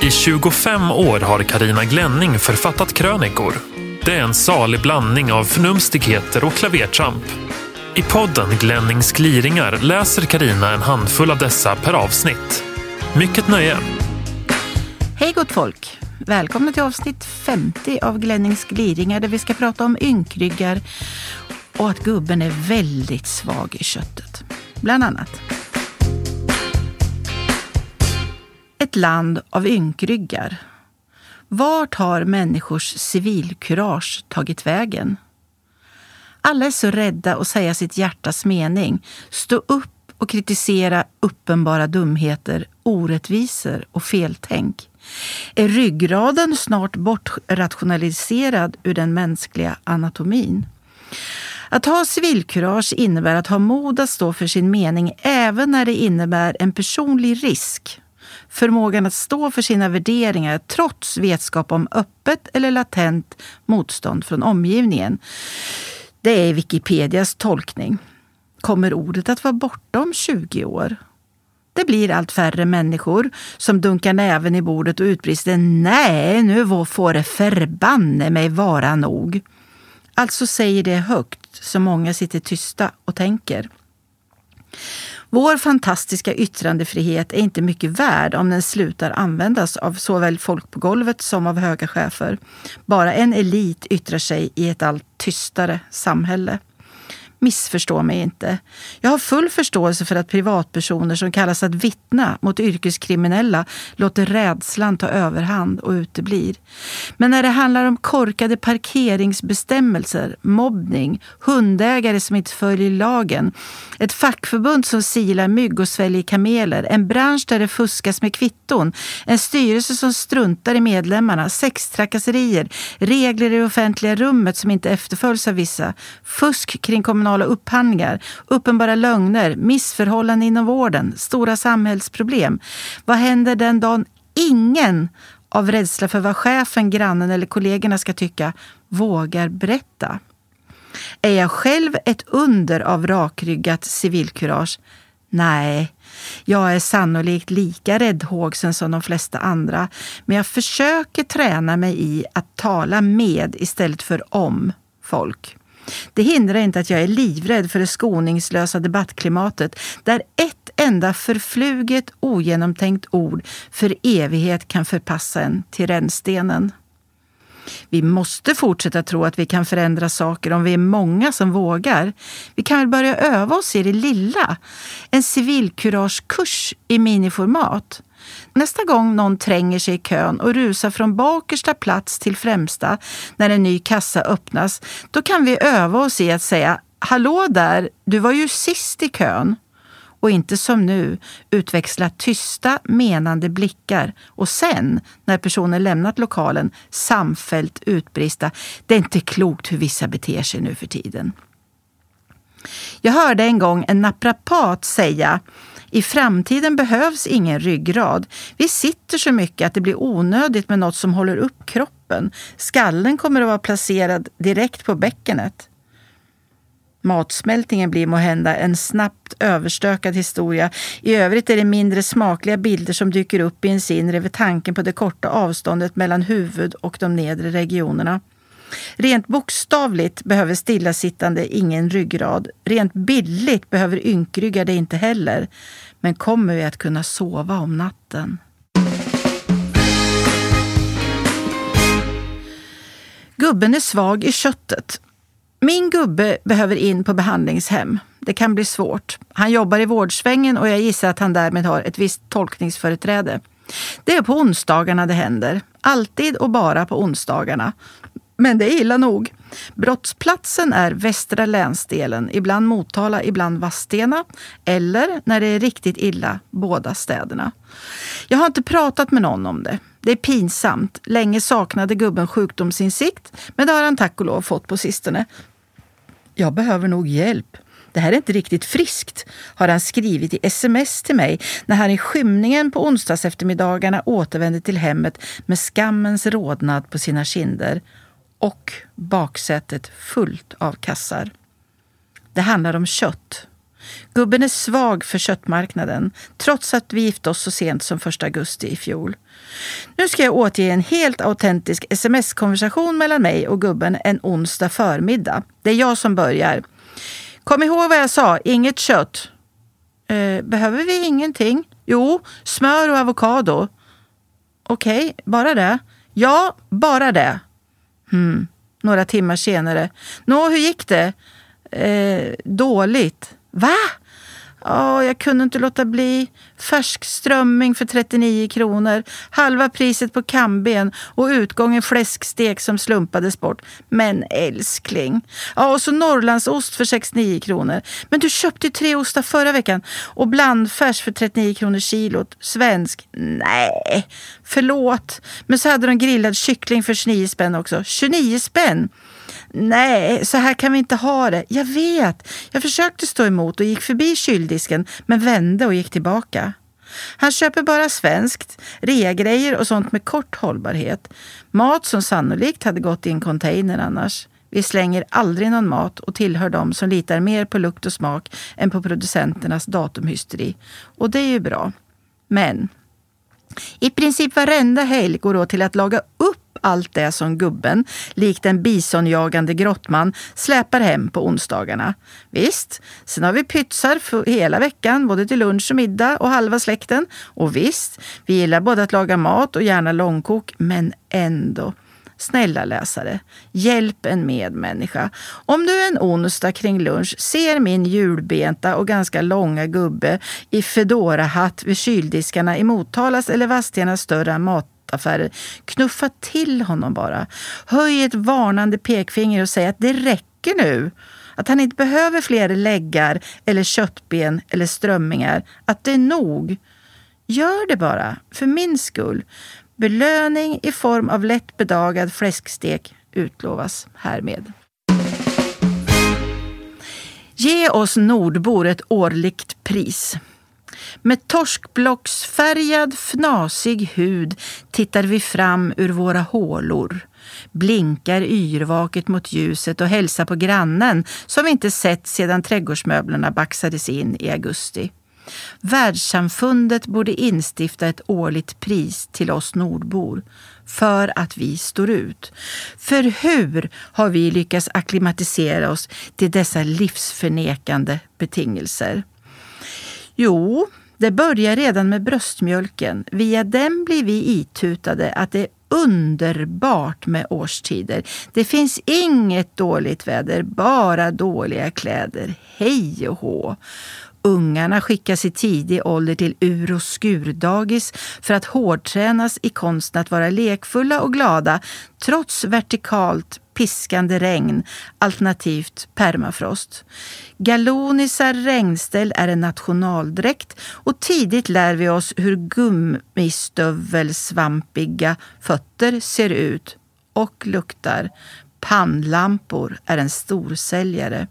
I 25 år har Karina Glänning författat krönikor. Det är en salig blandning av förnumstigheter och klavertramp. I podden Glennings gliringar läser Karina en handfull av dessa per avsnitt. Mycket nöje! Hej gott folk! Välkomna till avsnitt 50 av Glennings gliringar där vi ska prata om ynkryggar och att gubben är väldigt svag i köttet. Bland annat. Ett land av ynkryggar. Vart har människors civilkurage tagit vägen? Alla är så rädda att säga sitt hjärtas mening, stå upp och kritisera uppenbara dumheter, orättvisor och feltänk. Är ryggraden snart bortrationaliserad ur den mänskliga anatomin? Att ha civilkurage innebär att ha mod att stå för sin mening även när det innebär en personlig risk. Förmågan att stå för sina värderingar trots vetskap om öppet eller latent motstånd från omgivningen. Det är Wikipedias tolkning. Kommer ordet att vara borta om 20 år? Det blir allt färre människor som dunkar näven i bordet och utbrister nej, nu får det förbanne mig vara nog. Alltså säger det högt så många sitter tysta och tänker. Vår fantastiska yttrandefrihet är inte mycket värd om den slutar användas av såväl folk på golvet som av höga chefer. Bara en elit yttrar sig i ett allt tystare samhälle. Missförstå mig inte. Jag har full förståelse för att privatpersoner som kallas att vittna mot yrkeskriminella låter rädslan ta överhand och uteblir. Men när det handlar om korkade parkeringsbestämmelser, mobbning, hundägare som inte följer lagen, ett fackförbund som silar mygg och sväljer kameler, en bransch där det fuskas med kvitton, en styrelse som struntar i medlemmarna, sextrakasserier, regler i offentliga rummet som inte efterföljs av vissa, fusk kring kommunala kommunala upphandlingar, uppenbara lögner, missförhållanden inom vården, stora samhällsproblem. Vad händer den dagen ingen av rädsla för vad chefen, grannen eller kollegorna ska tycka vågar berätta? Är jag själv ett under av rakryggat civilkurage? Nej, jag är sannolikt lika räddhågsen som de flesta andra, men jag försöker träna mig i att tala med istället för om folk. Det hindrar inte att jag är livrädd för det skoningslösa debattklimatet där ett enda förfluget, ogenomtänkt ord för evighet kan förpassa en till rännstenen. Vi måste fortsätta tro att vi kan förändra saker om vi är många som vågar. Vi kan väl börja öva oss i det lilla. En civilkuragekurs i miniformat. Nästa gång någon tränger sig i kön och rusar från bakersta plats till främsta när en ny kassa öppnas, då kan vi öva oss i att säga Hallå där, du var ju sist i kön. Och inte som nu utväxla tysta, menande blickar och sen, när personen lämnat lokalen, samfällt utbrista Det är inte klokt hur vissa beter sig nu för tiden. Jag hörde en gång en naprapat säga i framtiden behövs ingen ryggrad. Vi sitter så mycket att det blir onödigt med något som håller upp kroppen. Skallen kommer att vara placerad direkt på bäckenet. Matsmältningen blir måhända en snabbt överstökad historia. I övrigt är det mindre smakliga bilder som dyker upp i ens inre vid tanken på det korta avståndet mellan huvud och de nedre regionerna. Rent bokstavligt behöver stillasittande ingen ryggrad. Rent bildligt behöver ynkryggade inte heller. Men kommer vi att kunna sova om natten? Gubben är svag i köttet. Min gubbe behöver in på behandlingshem. Det kan bli svårt. Han jobbar i vårdsvängen och jag gissar att han därmed har ett visst tolkningsföreträde. Det är på onsdagarna det händer. Alltid och bara på onsdagarna. Men det är illa nog. Brottsplatsen är västra länsdelen, ibland Motala, ibland Vadstena eller, när det är riktigt illa, båda städerna. Jag har inte pratat med någon om det. Det är pinsamt. Länge saknade gubben sjukdomsinsikt, men det har han tack och lov fått på sistone. Jag behöver nog hjälp. Det här är inte riktigt friskt, har han skrivit i sms till mig när han i skymningen på onsdagseftermiddagarna återvände till hemmet med skammens rodnad på sina kinder och baksätet fullt av kassar. Det handlar om kött. Gubben är svag för köttmarknaden, trots att vi gifte oss så sent som 1 augusti i fjol. Nu ska jag återge en helt autentisk sms-konversation mellan mig och gubben en onsdag förmiddag. Det är jag som börjar. Kom ihåg vad jag sa, inget kött. Eh, behöver vi ingenting? Jo, smör och avokado. Okej, okay, bara det? Ja, bara det. Hmm. Några timmar senare. Nå, hur gick det? Eh, dåligt. Va? Oh, jag kunde inte låta bli. Färsk strömming för 39 kronor. Halva priset på kamben och utgången fläskstek som slumpades bort. Men älskling. Ja, och så Norrlandsost för 69 kronor. Men du köpte ju tre ostar förra veckan. Och blandfärs för 39 kronor kilot. Svensk? Nej, förlåt. Men så hade de grillad kyckling för 29 spänn också. 29 spänn? Nej, så här kan vi inte ha det. Jag vet. Jag försökte stå emot och gick förbi kyldisken men vände och gick tillbaka. Han köper bara svenskt, reagrejer och sånt med kort hållbarhet. Mat som sannolikt hade gått i en container annars. Vi slänger aldrig någon mat och tillhör dem som litar mer på lukt och smak än på producenternas datumhysteri. Och det är ju bra. Men i princip varenda helg går åt till att laga upp allt det som gubben, likt en bisonjagande grottman, släpar hem på onsdagarna. Visst, sen har vi pytsar hela veckan, både till lunch och middag och halva släkten. Och visst, vi gillar både att laga mat och gärna långkok, men ändå. Snälla läsare, hjälp en medmänniska. Om du en onsdag kring lunch ser min julbenta och ganska långa gubbe i fedorahatt vid kyldiskarna i Motalas eller Vadstenas större mataffärer, knuffa till honom bara. Höj ett varnande pekfinger och säg att det räcker nu. Att han inte behöver fler läggar eller köttben eller strömmingar. Att det är nog. Gör det bara, för min skull. Belöning i form av lätt bedagad fläskstek utlovas härmed. Ge oss nordbor ett årligt pris. Med torskblocksfärgad fnasig hud tittar vi fram ur våra hålor, blinkar yrvaket mot ljuset och hälsar på grannen som vi inte sett sedan trädgårdsmöblerna baxades in i augusti. Världssamfundet borde instifta ett årligt pris till oss nordbor för att vi står ut. För hur har vi lyckats akklimatisera oss till dessa livsförnekande betingelser? Jo, det börjar redan med bröstmjölken. Via den blir vi itutade att det är underbart med årstider. Det finns inget dåligt väder, bara dåliga kläder. Hej och hå! Ungarna skickas i tidig ålder till ur och skurdagis för att hårdtränas i konsten att vara lekfulla och glada trots vertikalt piskande regn alternativt permafrost. Galonisar regnställ är en nationaldräkt och tidigt lär vi oss hur gummistövelsvampiga fötter ser ut och luktar. Pannlampor är en storsäljare.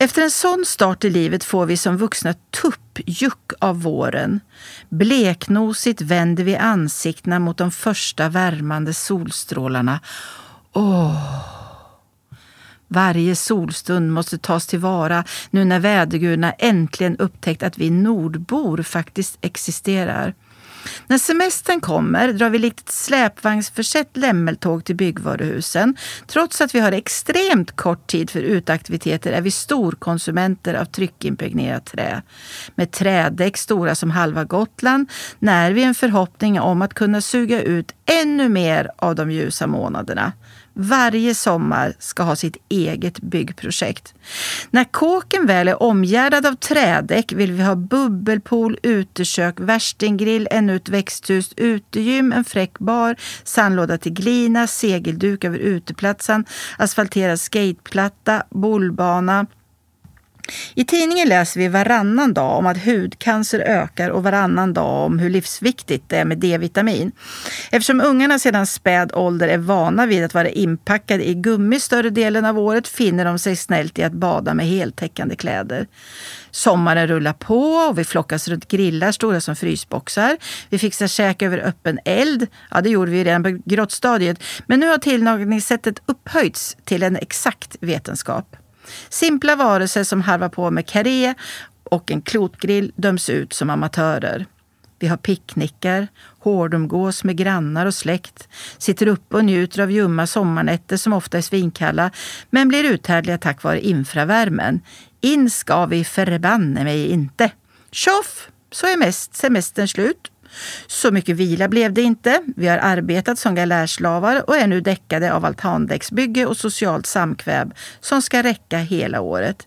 Efter en sån start i livet får vi som vuxna tuppjuck av våren. Bleknosigt vänder vi ansiktena mot de första värmande solstrålarna. Åh! Varje solstund måste tas tillvara nu när vädergudarna äntligen upptäckt att vi nordbor faktiskt existerar. När semestern kommer drar vi likt ett släpvagnsförsett lämmeltåg till byggvaruhusen. Trots att vi har extremt kort tid för utaktiviteter är vi storkonsumenter av tryckimpregnerat trä. Med trädäck stora som halva Gotland när vi en förhoppning om att kunna suga ut ännu mer av de ljusa månaderna varje sommar ska ha sitt eget byggprojekt. När kåken väl är omgärdad av trädäck vill vi ha bubbelpool, utekök, värstinggrill, ännu ett växthus, utegym, en fräck bar, sandlåda till glina, segelduk över uteplatsen, asfalterad skateplatta, bollbana, i tidningen läser vi varannan dag om att hudcancer ökar och varannan dag om hur livsviktigt det är med D-vitamin. Eftersom ungarna sedan späd ålder är vana vid att vara inpackade i gummi större delen av året finner de sig snällt i att bada med heltäckande kläder. Sommaren rullar på och vi flockas runt grillar stora som frysboxar. Vi fixar käk över öppen eld. Ja, det gjorde vi redan på grottstadiet. Men nu har tillagningssättet upphöjts till en exakt vetenskap. Simpla varelser som harvar på med karré och en klotgrill döms ut som amatörer. Vi har picknickar, hårdomgås med grannar och släkt, sitter uppe och njuter av ljumma sommarnätter som ofta är svinkalla, men blir uthärdliga tack vare infravärmen. In ska vi förbanne mig inte. Tjoff! Så är mest semestern slut. Så mycket vila blev det inte. Vi har arbetat som galärslavar och är nu däckade av altandäcksbygge och socialt samkväv som ska räcka hela året.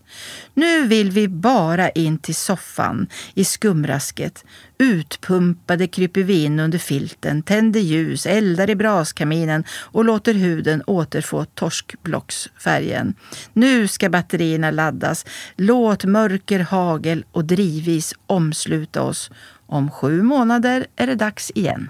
Nu vill vi bara in till soffan i skumrasket. Utpumpade kryper vi in under filten, tänder ljus, eldar i braskaminen och låter huden återfå torskblocksfärgen. Nu ska batterierna laddas. Låt mörker, hagel och drivis omsluta oss om sju månader är det dags igen.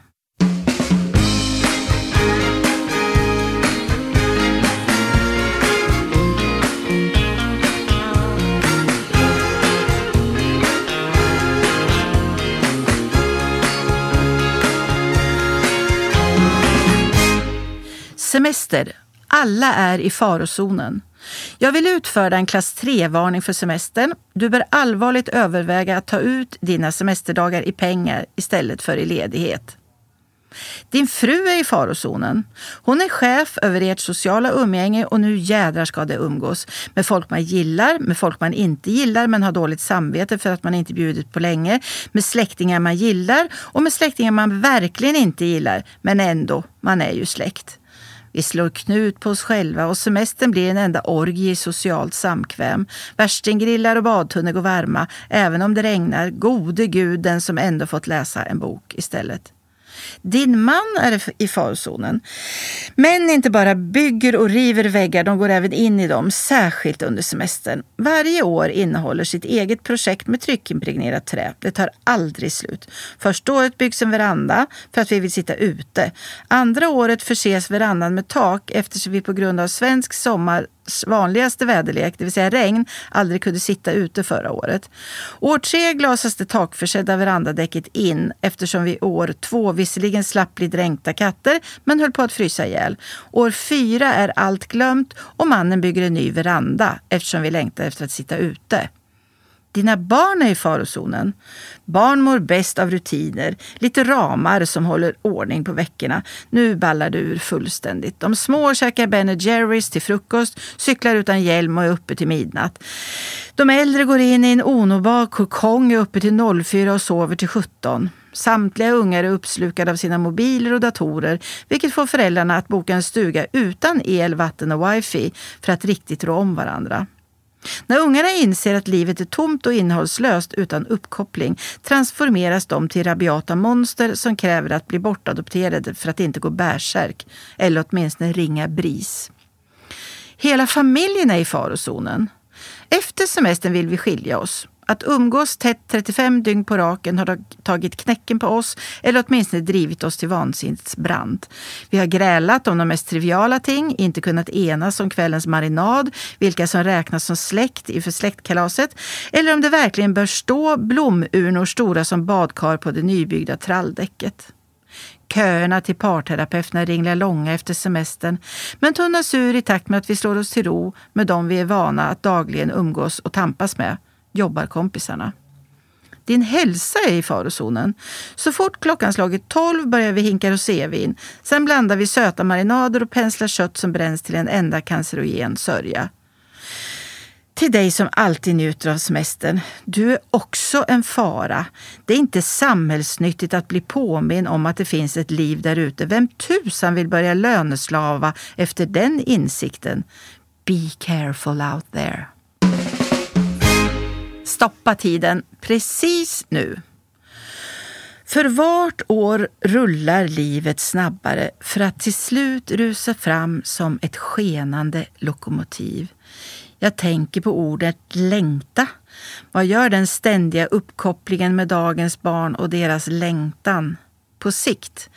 Semester. Alla är i farozonen. Jag vill utfärda en klass 3-varning för semestern. Du bör allvarligt överväga att ta ut dina semesterdagar i pengar istället för i ledighet. Din fru är i farozonen. Hon är chef över ert sociala umgänge och nu jädrar ska det umgås. Med folk man gillar, med folk man inte gillar men har dåligt samvete för att man inte bjudit på länge. Med släktingar man gillar och med släktingar man verkligen inte gillar. Men ändå, man är ju släkt. Vi slår knut på oss själva och semestern blir en enda orgie i socialt samkväm. Värstinggrillar och badtunnor går varma, även om det regnar. Gode gud, den som ändå fått läsa en bok istället. Din man är i farozonen. Män inte bara bygger och river väggar, de går även in i dem, särskilt under semestern. Varje år innehåller sitt eget projekt med tryckimpregnerat trä. Det tar aldrig slut. Första året byggs en veranda för att vi vill sitta ute. Andra året förses verandan med tak eftersom vi på grund av svensk sommar vanligaste väderlek, det vill säga regn, aldrig kunde sitta ute förra året. År tre glasas det takförsedda verandadäcket in eftersom vi år två visserligen slapp bli dränkta katter men höll på att frysa ihjäl. År fyra är allt glömt och mannen bygger en ny veranda eftersom vi längtar efter att sitta ute. Dina barn är i farozonen. Barn mår bäst av rutiner, lite ramar som håller ordning på veckorna. Nu ballar du ur fullständigt. De små käkar Ben Jerrys till frukost, cyklar utan hjälm och är uppe till midnatt. De äldre går in i en onobar kokong, är uppe till 04 och sover till 17. Samtliga ungar är uppslukade av sina mobiler och datorer, vilket får föräldrarna att boka en stuga utan el, vatten och wifi för att riktigt rå om varandra. När ungarna inser att livet är tomt och innehållslöst utan uppkoppling transformeras de till rabiata monster som kräver att bli bortadopterade för att inte gå bärsärk eller åtminstone ringa BRIS. Hela familjen är i farozonen. Efter semestern vill vi skilja oss. Att umgås tätt 35 dygn på raken har tagit knäcken på oss eller åtminstone drivit oss till vansinnets brant. Vi har grälat om de mest triviala ting, inte kunnat enas om kvällens marinad, vilka som räknas som släkt inför släktkalaset eller om det verkligen bör stå blomurnor stora som badkar på det nybyggda tralldäcket. Köerna till parterapeuterna ringlar långa efter semestern men tunnas ur i takt med att vi slår oss till ro med dem vi är vana att dagligen umgås och tampas med jobbarkompisarna. Din hälsa är i farozonen. Så fort klockan slagit tolv börjar vi hinka rosévin. Sen blandar vi söta marinader och penslar kött som bränns till en enda cancerogen sörja. Till dig som alltid njuter av semestern. Du är också en fara. Det är inte samhällsnyttigt att bli påminn om att det finns ett liv där ute. Vem tusan vill börja löneslava efter den insikten? Be careful out there. Stoppa tiden precis nu. För vart år rullar livet snabbare för att till slut rusa fram som ett skenande lokomotiv. Jag tänker på ordet längta. Vad gör den ständiga uppkopplingen med dagens barn och deras längtan på sikt?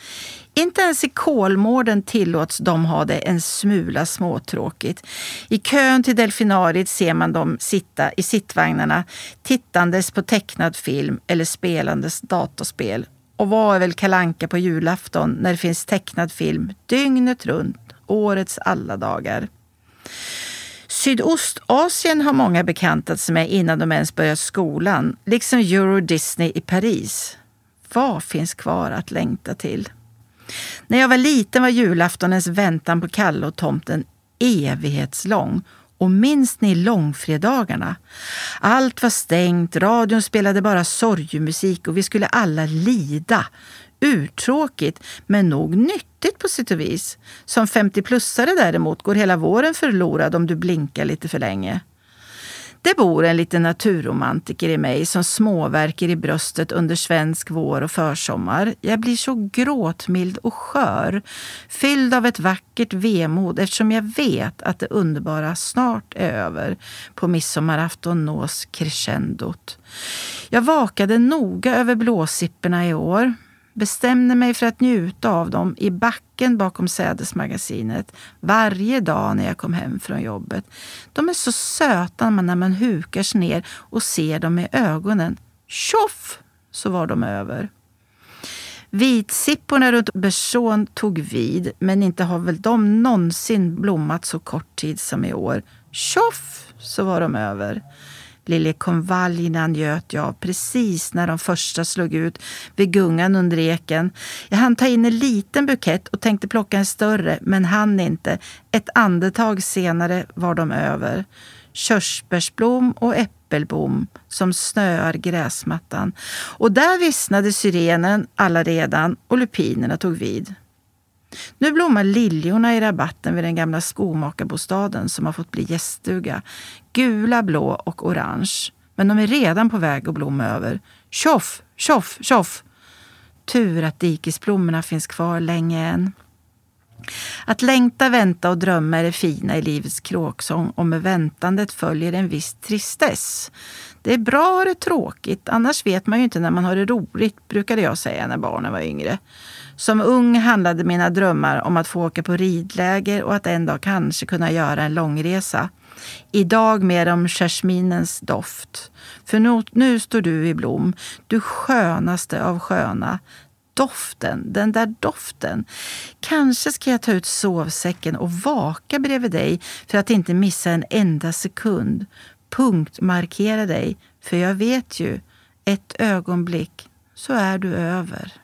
Inte ens i Kolmården tillåts de ha det en smula småtråkigt. I kön till delfinariet ser man dem sitta i sittvagnarna tittandes på tecknad film eller spelandes datorspel. Och vad är väl kalanka på julafton när det finns tecknad film dygnet runt, årets alla dagar. Sydostasien har många bekantat sig med innan de ens börjat skolan, liksom Euro Disney i Paris. Vad finns kvar att längta till? När jag var liten var julaftonens väntan på Kalle och tomten evighetslång. Och minns ni långfredagarna? Allt var stängt, radion spelade bara sorgemusik och vi skulle alla lida. Urtråkigt, men nog nyttigt på sitt och vis. Som 50-plussare däremot går hela våren förlorad om du blinkar lite för länge. Det bor en liten naturromantiker i mig som småverker i bröstet under svensk vår och försommar. Jag blir så gråtmild och skör, fylld av ett vackert vemod eftersom jag vet att det underbara snart är över. På midsommarafton nås crescendot. Jag vakade noga över blåsipporna i år bestämde mig för att njuta av dem i backen bakom sädesmagasinet varje dag när jag kom hem från jobbet. De är så söta när man hukar sig ner och ser dem i ögonen. Tjoff! Så var de över. Vitsipporna runt Bersån tog vid, men inte har väl de någonsin blommat så kort tid som i år. Tjoff! Så var de över. Liljekonvaljerna njöt jag precis när de första slog ut vid gungan under eken. Jag hann ta in en liten bukett och tänkte plocka en större, men hann inte. Ett andetag senare var de över. Körsbärsblom och äppelbom som snöar gräsmattan. Och där vissnade syrenen alla redan och lupinerna tog vid. Nu blommar liljorna i rabatten vid den gamla skomakarbostaden som har fått bli gäststuga. Gula, blå och orange. Men de är redan på väg att blomma över. Tjoff, tjoff, tjoff! Tur att dikesblommorna finns kvar länge än. Att längta, vänta och drömma är det fina i livets kråksång och med väntandet följer en viss tristess. Det är bra att ha det tråkigt, annars vet man ju inte när man har det roligt, brukade jag säga när barnen var yngre. Som ung handlade mina drömmar om att få åka på ridläger och att en dag kanske kunna göra en långresa. Idag mer om jasminens doft. För nu, nu står du i blom, du skönaste av sköna. Doften, den där doften. Kanske ska jag ta ut sovsäcken och vaka bredvid dig för att inte missa en enda sekund. Punktmarkera dig, för jag vet ju, ett ögonblick så är du över.